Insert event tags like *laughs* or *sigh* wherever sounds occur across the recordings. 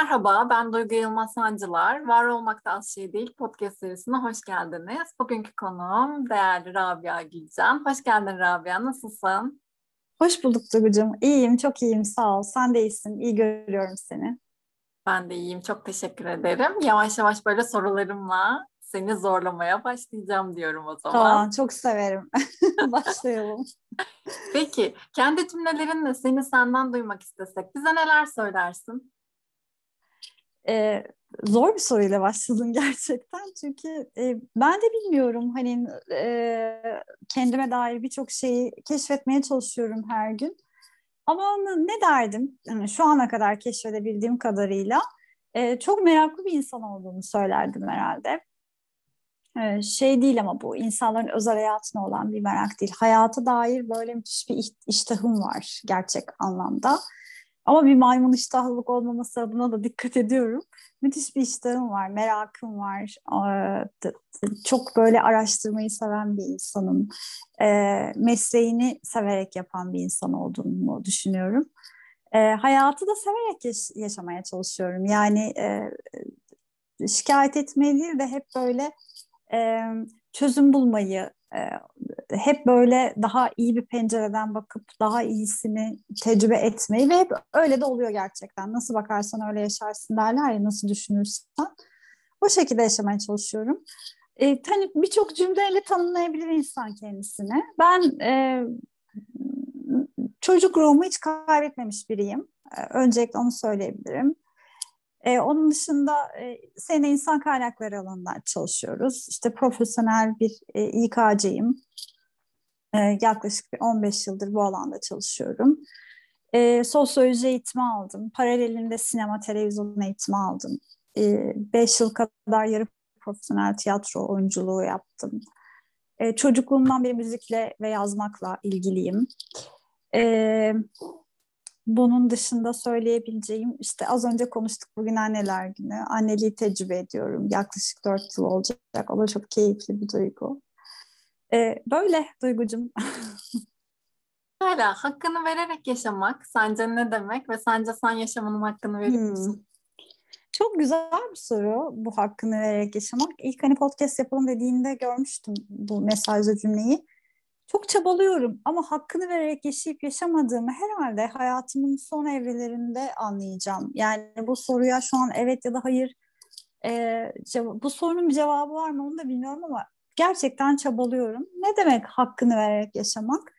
Merhaba, ben Duygu Yılmaz Sancılar. Var Olmakta Az Şey Değil podcast serisine hoş geldiniz. Bugünkü konuğum değerli Rabia Gülcan. Hoş geldin Rabia, nasılsın? Hoş bulduk Duygucuğum. İyiyim, çok iyiyim sağ ol. Sen de iyisin, iyi görüyorum seni. Ben de iyiyim, çok teşekkür ederim. Yavaş yavaş böyle sorularımla seni zorlamaya başlayacağım diyorum o zaman. Tamam, çok severim. *laughs* Başlayalım. Peki, kendi cümlelerinle seni senden duymak istesek bize neler söylersin? Ee, zor bir soruyla başladın *laughs* gerçekten. Çünkü e, ben de bilmiyorum. Hani e, kendime dair birçok şeyi keşfetmeye çalışıyorum her gün. Ama ne derdim? Yani şu ana kadar keşfedebildiğim kadarıyla e, çok meraklı bir insan olduğunu söylerdim herhalde. E, şey değil ama bu insanların özel hayatına olan bir merak değil. Hayata dair böyle müthiş bir iştahım var gerçek anlamda ama bir maymun iştahlılık olmaması adına da dikkat ediyorum. Müthiş bir iştahım var, merakım var. Çok böyle araştırmayı seven bir insanım. Mesleğini severek yapan bir insan olduğumu düşünüyorum. Hayatı da severek yaşamaya çalışıyorum. Yani şikayet etmeyi değil de hep böyle çözüm bulmayı, hep böyle daha iyi bir pencereden bakıp daha iyisini tecrübe etmeyi ve hep öyle de oluyor gerçekten. Nasıl bakarsan öyle yaşarsın derler ya nasıl düşünürsen. O şekilde yaşamaya çalışıyorum. E, hani birçok cümleyle tanımlayabilir insan kendisini. Ben e, çocuk ruhumu hiç kaybetmemiş biriyim. E, öncelikle onu söyleyebilirim. E, onun dışında e, seninle insan kaynakları alanında çalışıyoruz. İşte profesyonel bir e, İK'cıyım. E, yaklaşık bir 15 yıldır bu alanda çalışıyorum. E, sosyoloji eğitimi aldım. Paralelinde sinema, televizyon eğitimi aldım. 5 e, yıl kadar yarı profesyonel tiyatro oyunculuğu yaptım. E, çocukluğumdan beri müzikle ve yazmakla ilgiliyim. E, bunun dışında söyleyebileceğim işte az önce konuştuk bugün anneler günü. Anneliği tecrübe ediyorum. Yaklaşık dört yıl olacak. O da çok keyifli bir duygu. Ee, böyle Duygucum. Hala *laughs* hakkını vererek yaşamak sence ne demek ve sence sen yaşamının hakkını veriyor musun? Hmm. Çok güzel bir soru bu hakkını vererek yaşamak. İlk hani podcast yapalım dediğinde görmüştüm bu mesajlı cümleyi. Çok çabalıyorum ama hakkını vererek yaşayıp yaşamadığımı herhalde hayatımın son evrelerinde anlayacağım. Yani bu soruya şu an evet ya da hayır e, bu sorunun bir cevabı var mı onu da bilmiyorum ama gerçekten çabalıyorum. Ne demek hakkını vererek yaşamak?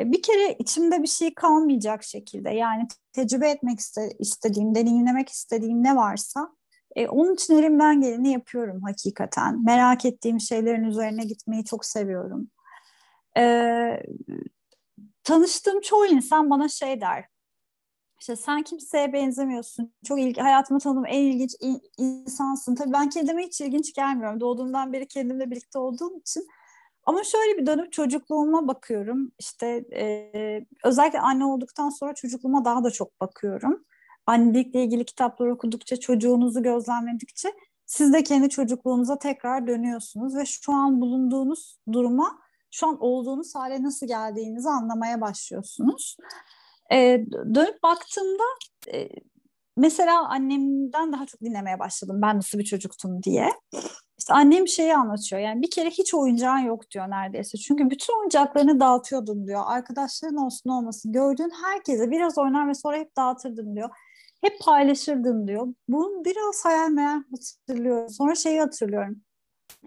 E, bir kere içimde bir şey kalmayacak şekilde yani tecrübe etmek iste, istediğim, deneyimlemek istediğim ne varsa e, onun için elimden geleni yapıyorum hakikaten. Merak ettiğim şeylerin üzerine gitmeyi çok seviyorum. E, tanıştığım çoğu insan bana şey der. İşte sen kimseye benzemiyorsun. Çok ilgi, hayatımda tanıdığım en ilginç in, insansın. Tabii ben kendime hiç ilginç gelmiyorum. Doğduğumdan beri kendimle birlikte olduğum için. Ama şöyle bir dönüp çocukluğuma bakıyorum. İşte e, özellikle anne olduktan sonra çocukluğuma daha da çok bakıyorum. Annelikle ilgili kitaplar okudukça, çocuğunuzu gözlemledikçe siz de kendi çocukluğunuza tekrar dönüyorsunuz ve şu an bulunduğunuz duruma şu an olduğunuz hale nasıl geldiğinizi anlamaya başlıyorsunuz. E, dönüp baktığımda e, mesela annemden daha çok dinlemeye başladım ben nasıl bir çocuktum diye. İşte annem şeyi anlatıyor yani bir kere hiç oyuncağın yok diyor neredeyse. Çünkü bütün oyuncaklarını dağıtıyordun diyor. Arkadaşların olsun olmasın gördüğün herkese biraz oynar ve sonra hep dağıtırdın diyor. Hep paylaşırdın diyor. Bunu biraz hayal meyal hatırlıyorum. Sonra şeyi hatırlıyorum.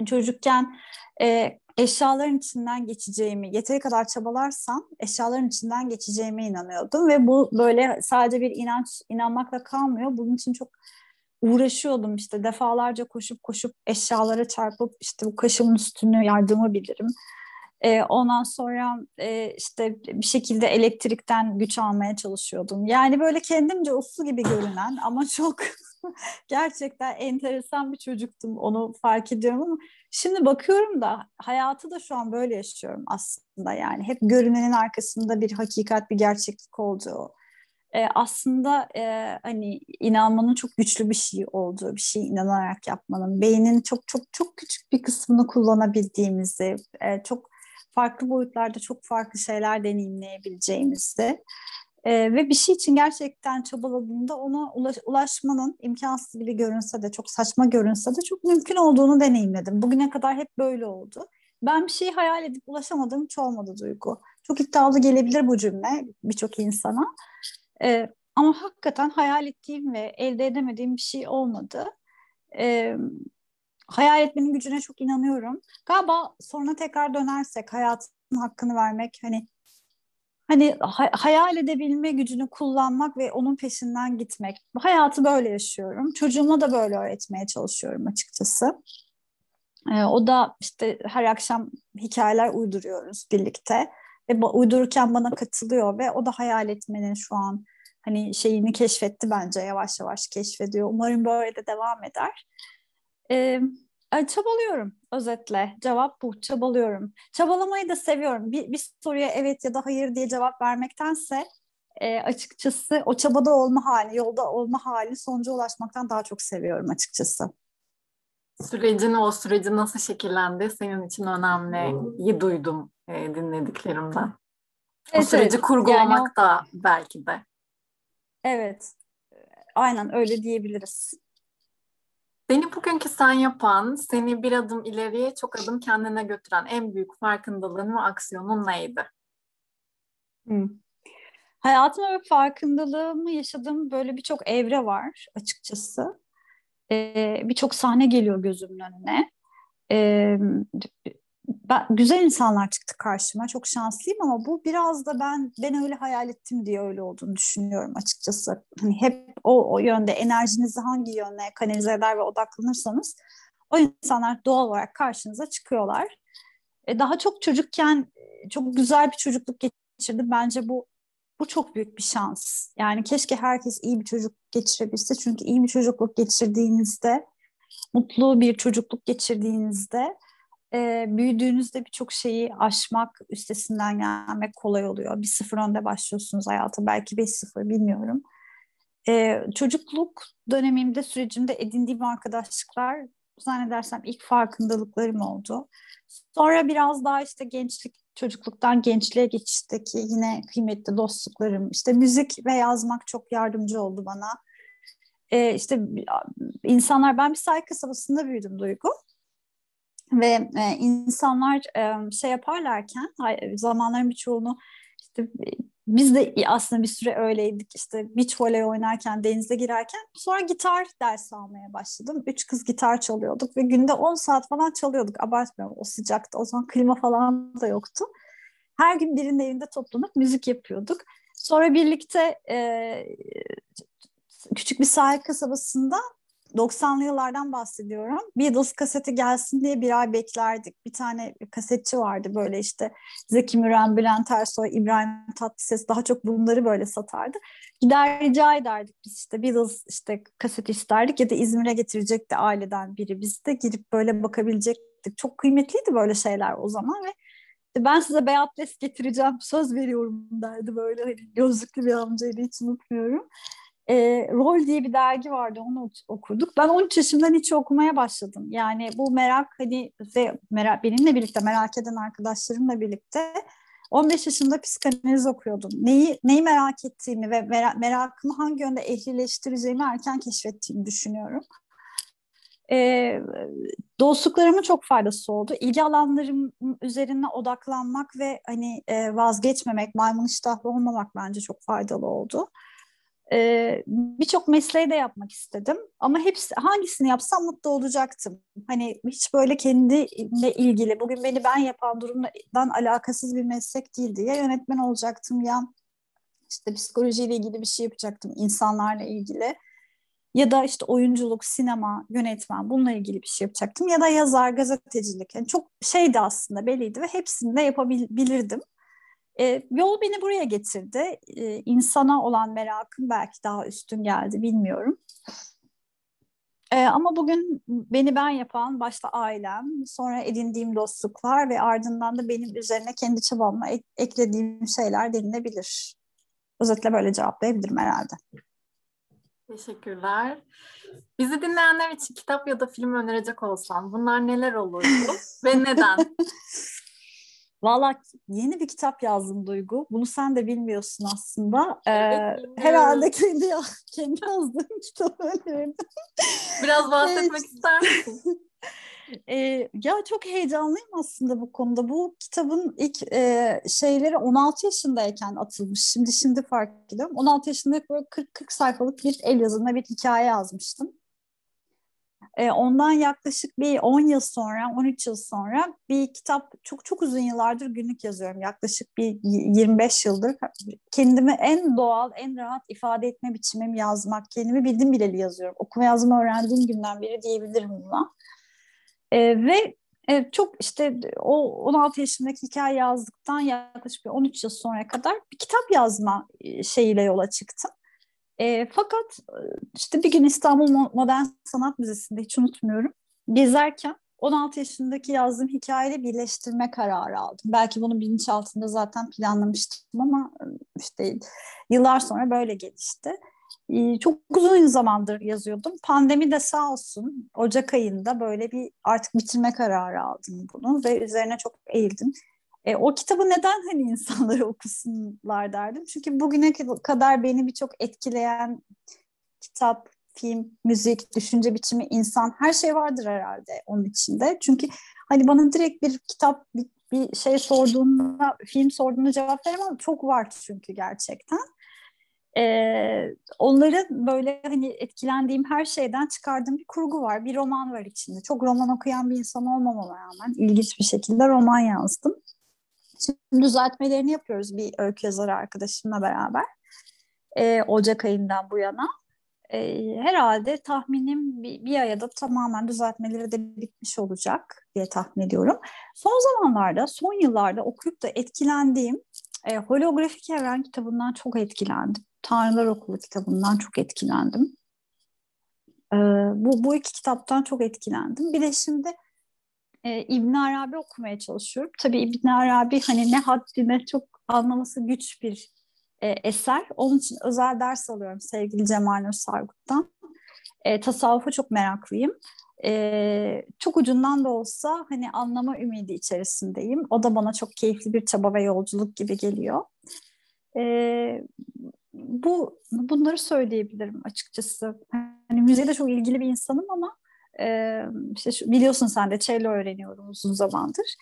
Çocukken e, eşyaların içinden geçeceğimi, yeteri kadar çabalarsam eşyaların içinden geçeceğime inanıyordum ve bu böyle sadece bir inanç inanmakla kalmıyor. Bunun için çok uğraşıyordum işte defalarca koşup koşup eşyalara çarpıp işte bu kaşımın üstünü yardımı bilirim. E, ondan sonra e, işte bir şekilde elektrikten güç almaya çalışıyordum. Yani böyle kendimce uslu gibi görünen ama çok *laughs* *laughs* gerçekten enteresan bir çocuktum. Onu fark ediyorum ama şimdi bakıyorum da hayatı da şu an böyle yaşıyorum aslında. Yani hep görünenin arkasında bir hakikat, bir gerçeklik olduğu. E, aslında e, hani inanmanın çok güçlü bir şey olduğu, bir şey inanarak yapmanın, beynin çok çok çok küçük bir kısmını kullanabildiğimizi, e, çok farklı boyutlarda çok farklı şeyler deneyimleyebileceğimizi E, ve bir şey için gerçekten çabaladığında ona ulaş, ulaşmanın imkansız gibi görünse de çok saçma görünse de çok mümkün olduğunu deneyimledim. Bugüne kadar hep böyle oldu. Ben bir şeyi hayal edip ulaşamadığım hiç olmadı Duygu. Çok iddialı gelebilir bu cümle birçok insana. E, ama hakikaten hayal ettiğim ve elde edemediğim bir şey olmadı. E, hayal etmenin gücüne çok inanıyorum. Galiba sonra tekrar dönersek hayatın hakkını vermek hani hani hay- hayal edebilme gücünü kullanmak ve onun peşinden gitmek. Hayatı böyle yaşıyorum. Çocuğuma da böyle öğretmeye çalışıyorum açıkçası. Ee, o da işte her akşam hikayeler uyduruyoruz birlikte ve uydururken bana katılıyor ve o da hayal etmenin şu an hani şeyini keşfetti bence yavaş yavaş keşfediyor. Umarım böyle de devam eder. Ee, çabalıyorum özetle. Cevap bu. Çabalıyorum. Çabalamayı da seviyorum. Bir, bir soruya evet ya da hayır diye cevap vermektense e, açıkçası o çabada olma hali, yolda olma hali sonuca ulaşmaktan daha çok seviyorum açıkçası. Sürecin o süreci nasıl şekillendi senin için önemli. İyi duydum e, dinlediklerimden. Evet, o süreci kurgulamak yani o... da belki de. Evet. Aynen öyle diyebiliriz. Seni bugünkü sen yapan, seni bir adım ileriye çok adım kendine götüren en büyük farkındalığın ve aksiyonun neydi? Hmm. Hayatımda ve farkındalığımı yaşadığım böyle birçok evre var açıkçası. Ee, birçok sahne geliyor gözümün önüne. Ee, ben, güzel insanlar çıktı karşıma. Çok şanslıyım ama bu biraz da ben ben öyle hayal ettim diye öyle olduğunu düşünüyorum açıkçası. Hani hep o, o yönde enerjinizi hangi yöne kanalize eder ve odaklanırsanız o insanlar doğal olarak karşınıza çıkıyorlar. E, daha çok çocukken e, çok güzel bir çocukluk geçirdim. Bence bu bu çok büyük bir şans. Yani keşke herkes iyi bir çocuk geçirebilse. Çünkü iyi bir çocukluk geçirdiğinizde, mutlu bir çocukluk geçirdiğinizde e, büyüdüğünüzde birçok şeyi aşmak, üstesinden gelmek kolay oluyor. Bir sıfır önde başlıyorsunuz hayata, belki beş sıfır bilmiyorum. E, çocukluk dönemimde, sürecimde edindiğim arkadaşlıklar zannedersem ilk farkındalıklarım oldu. Sonra biraz daha işte gençlik, çocukluktan gençliğe geçişteki yine kıymetli dostluklarım, işte müzik ve yazmak çok yardımcı oldu bana. Ee, işte insanlar, ben bir sahil kasabasında büyüdüm Duygu. Ve e, insanlar e, şey yaparlarken zamanların birçoğunu işte biz de aslında bir süre öyleydik işte beach voley oynarken denize girerken sonra gitar dersi almaya başladım. Üç kız gitar çalıyorduk ve günde 10 saat falan çalıyorduk abartmıyorum o sıcakta o zaman klima falan da yoktu. Her gün birinin evinde toplanıp müzik yapıyorduk. Sonra birlikte e, küçük bir sahil kasabasında 90'lı yıllardan bahsediyorum. Beatles kaseti gelsin diye bir ay beklerdik. Bir tane kasetçi vardı böyle işte Zeki Müren, Bülent Ersoy, İbrahim Tatlıses daha çok bunları böyle satardı. Gider rica ederdik biz işte Beatles işte kaseti isterdik ya da İzmir'e getirecekti aileden biri. Biz de girip böyle bakabilecektik. Çok kıymetliydi böyle şeyler o zaman ve ben size beyaz les getireceğim söz veriyorum derdi böyle hani gözlüklü bir amcaydı hiç unutmuyorum e, Rol diye bir dergi vardı onu okuduk. Ben 13 yaşımdan hiç okumaya başladım. Yani bu merak hani ve merak, benimle birlikte merak eden arkadaşlarımla birlikte 15 yaşında psikanaliz okuyordum. Neyi neyi merak ettiğimi ve merak, merakımı hangi yönde ehlileştireceğimi erken keşfettiğimi düşünüyorum. E, dostluklarımın çok faydası oldu. İlgi alanlarım üzerine odaklanmak ve hani e, vazgeçmemek, maymun iştahlı olmamak bence çok faydalı oldu. Ee, Birçok mesleği de yapmak istedim ama hepsi hangisini yapsam mutlu olacaktım. Hani hiç böyle kendimle ilgili bugün beni ben yapan durumdan alakasız bir meslek değildi. Ya yönetmen olacaktım ya işte psikolojiyle ilgili bir şey yapacaktım insanlarla ilgili. Ya da işte oyunculuk, sinema, yönetmen bununla ilgili bir şey yapacaktım. Ya da yazar, gazetecilik. Yani çok şeydi aslında belliydi ve hepsini de yapabilirdim. E, yol beni buraya getirdi. E, insana olan merakım belki daha üstün geldi bilmiyorum. E, ama bugün beni ben yapan başta ailem, sonra edindiğim dostluklar ve ardından da benim üzerine kendi çabamla ek- eklediğim şeyler denilebilir. Özetle böyle cevaplayabilirim herhalde. Teşekkürler. Bizi dinleyenler için kitap ya da film önerecek olsam bunlar neler olurdu ve neden? *laughs* Valla yeni bir kitap yazdım Duygu. Bunu sen de bilmiyorsun aslında. *laughs* Ee, evet, herhalde kendi, *laughs* kendi yazdığım *laughs* kitabı. Biraz bahsetmek ister misin? E, ya çok heyecanlıyım aslında bu konuda. Bu kitabın ilk e, şeyleri 16 yaşındayken atılmış. Şimdi şimdi fark ediyorum. 16 yaşında böyle 40 40 sayfalık bir el yazımla bir hikaye yazmıştım. E, ondan yaklaşık bir 10 yıl sonra, 13 yıl sonra bir kitap çok çok uzun yıllardır günlük yazıyorum. Yaklaşık bir 25 yıldır kendimi en doğal, en rahat ifade etme biçimim yazmak. Kendimi bildim bileli yazıyorum. Okuma yazma öğrendiğim günden beri diyebilirim buna. E, ve e, çok işte o 16 yaşındaki hikaye yazdıktan yaklaşık bir 13 yıl sonra kadar bir kitap yazma şeyiyle yola çıktım. E, fakat işte bir gün İstanbul Modern Sanat Müzesi'nde hiç unutmuyorum. Gezerken 16 yaşındaki yazdığım hikayeyle birleştirme kararı aldım. Belki bunu bilinçaltında zaten planlamıştım ama işte yıllar sonra böyle gelişti. Ee, çok uzun zamandır yazıyordum. Pandemi de sağ olsun Ocak ayında böyle bir artık bitirme kararı aldım bunu ve üzerine çok eğildim. E, o kitabı neden hani *laughs* insanları okusunlar derdim. Çünkü bugüne kadar beni birçok etkileyen kitap, film, müzik, düşünce biçimi, insan her şey vardır herhalde onun içinde. Çünkü hani bana direkt bir kitap, bir, bir şey sorduğunda, film sorduğunda cevap veremem. Çok var çünkü gerçekten. Ee, onların böyle hani etkilendiğim her şeyden çıkardığım bir kurgu var. Bir roman var içinde. Çok roman okuyan bir insan olmamama rağmen ilginç bir şekilde roman yazdım. Şimdi düzeltmelerini yapıyoruz bir öykü yazarı arkadaşımla beraber. Ee, Ocak ayından bu yana. Ee, herhalde tahminim bir, bir aya da tamamen düzeltmeleri de bitmiş olacak diye tahmin ediyorum. Son zamanlarda, son yıllarda okuyup da etkilendiğim e, Holografik Evren kitabından çok etkilendim. Tanrılar Okulu kitabından çok etkilendim. Ee, bu, bu iki kitaptan çok etkilendim. Bir de şimdi e, İbn Arabi okumaya çalışıyorum. Tabii İbn Arabi hani ne haddine çok anlaması güç bir e, eser. Onun için özel ders alıyorum sevgili Cemal Nur Sargut'tan. E, tasavvufa çok meraklıyım. E, çok ucundan da olsa hani anlama ümidi içerisindeyim. O da bana çok keyifli bir çaba ve yolculuk gibi geliyor. E, bu bunları söyleyebilirim açıkçası. Hani müziğe de çok ilgili bir insanım ama e, işte şu, biliyorsun sen de cello öğreniyorum uzun zamandır.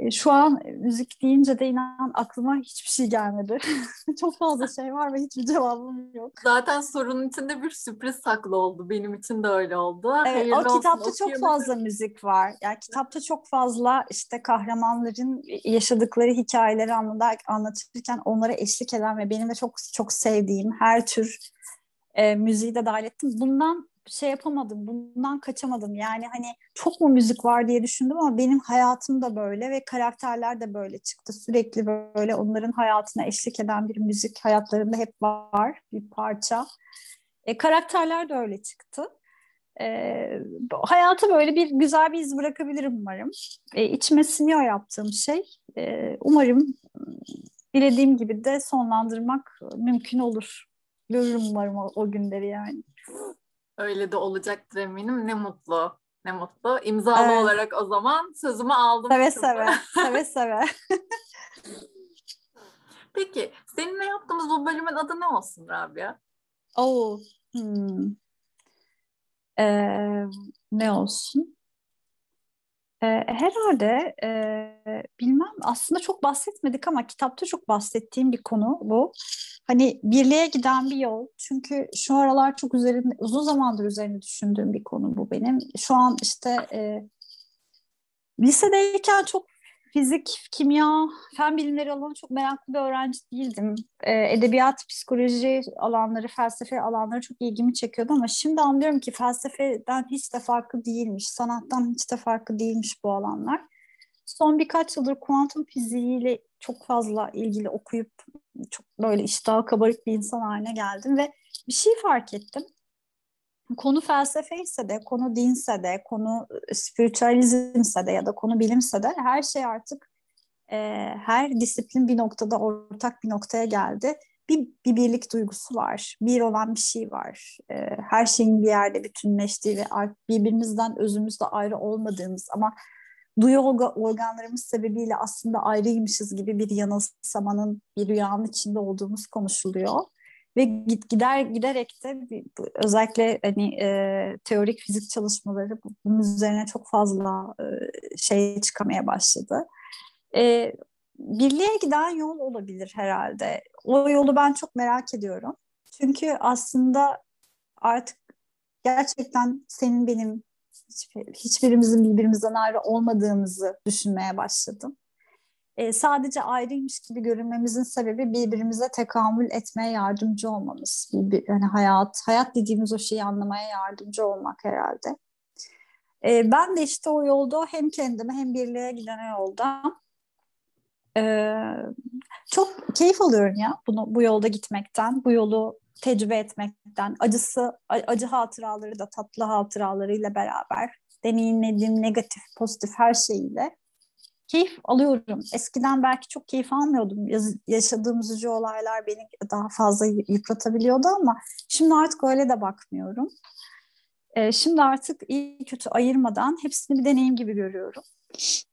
E, şu an müzik deyince de inan aklıma hiçbir şey gelmedi. *laughs* Çok fazla şey var ve hiçbir cevabım yok. Zaten sorunun içinde bir sürpriz saklı oldu. Benim için de öyle oldu. Evet, Hayırlı o kitapta olsun, çok fazla müzik var. Yani kitapta çok fazla işte kahramanların yaşadıkları hikayeleri anlatırken onlara eşlik eden ve benim de çok çok sevdiğim her tür e, müziği de dahil ettim. Bundan şey yapamadım, bundan kaçamadım. Yani hani çok mu müzik var diye düşündüm ama benim hayatım da böyle ve karakterler de böyle çıktı. Sürekli böyle onların hayatına eşlik eden bir müzik hayatlarında hep var bir parça. E, karakterler de öyle çıktı. E, hayatı böyle bir güzel bir iz bırakabilirim umarım. E, içime siniyor yaptığım şey. E, umarım dilediğim gibi de sonlandırmak mümkün olur. Görürüm umarım o, o günleri yani. Öyle de olacaktır eminim. Ne mutlu. Ne mutlu. İmzalı evet. olarak o zaman sözümü aldım. Seve seve. seve seve. *laughs* Peki seninle yaptığımız bu bölümün adı ne olsun Rabia? Oo. Hmm. Ee, ne olsun? Herhalde e, bilmem aslında çok bahsetmedik ama kitapta çok bahsettiğim bir konu bu. Hani birliğe giden bir yol. Çünkü şu aralar çok üzerinde uzun zamandır üzerine düşündüğüm bir konu bu benim. Şu an işte e, lisedeyken çok fizik, kimya, fen bilimleri alanı çok meraklı bir öğrenci değildim. E, edebiyat, psikoloji alanları, felsefe alanları çok ilgimi çekiyordu ama şimdi anlıyorum ki felsefeden hiç de farklı değilmiş, sanattan hiç de farklı değilmiş bu alanlar. Son birkaç yıldır kuantum fiziğiyle çok fazla ilgili okuyup çok böyle iştahı kabarık bir insan haline geldim ve bir şey fark ettim. Konu felsefe ise de, konu dinse de, konu spiritüalizmse de ya da konu bilimse de her şey artık e, her disiplin bir noktada ortak bir noktaya geldi. Bir, bir birlik duygusu var, bir olan bir şey var. E, her şeyin bir yerde bütünleştiği ve birbirimizden özümüzde ayrı olmadığımız ama duyu organlarımız sebebiyle aslında ayrıymışız gibi bir yanılsamanın bir rüyanın içinde olduğumuz konuşuluyor. Ve git gider giderek de özellikle hani e, teorik fizik çalışmaları bunun üzerine çok fazla e, şey çıkamaya başladı. E, birliğe giden yol olabilir herhalde. O yolu ben çok merak ediyorum. Çünkü aslında artık gerçekten senin benim hiçbirimizin birbirimizden ayrı olmadığımızı düşünmeye başladım. E, sadece ayrıymış gibi görünmemizin sebebi birbirimize tekamül etmeye yardımcı olmamız. Bir, yani hayat, hayat dediğimiz o şeyi anlamaya yardımcı olmak herhalde. E, ben de işte o yolda hem kendime hem birliğe giden yolda e, çok keyif alıyorum ya bunu bu yolda gitmekten, bu yolu tecrübe etmekten, acısı, acı hatıraları da tatlı hatıralarıyla beraber deneyimlediğim negatif, pozitif her şeyiyle keyif alıyorum. Eskiden belki çok keyif almıyordum. Yaşadığım üzücü olaylar beni daha fazla yıpratabiliyordu ama şimdi artık öyle de bakmıyorum. Ee, şimdi artık iyi kötü ayırmadan hepsini bir deneyim gibi görüyorum.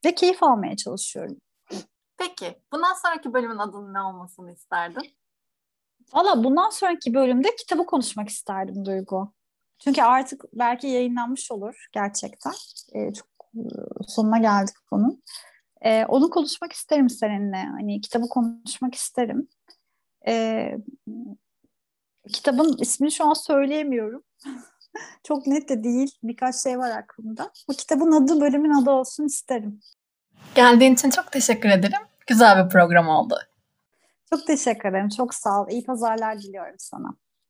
Ve keyif almaya çalışıyorum. Peki, bundan sonraki bölümün adının ne olmasını isterdin? Valla bundan sonraki bölümde kitabı konuşmak isterdim Duygu. Çünkü artık belki yayınlanmış olur gerçekten. Ee, çok e, sonuna geldik bunun. Ee, onu konuşmak isterim seninle. Hani kitabı konuşmak isterim. Ee, kitabın ismini şu an söyleyemiyorum. *laughs* çok net de değil. Birkaç şey var aklımda. Bu kitabın adı bölümün adı olsun isterim. Geldiğin için çok teşekkür ederim. Güzel bir program oldu. Çok teşekkür ederim. Çok sağ ol. İyi pazarlar diliyorum sana.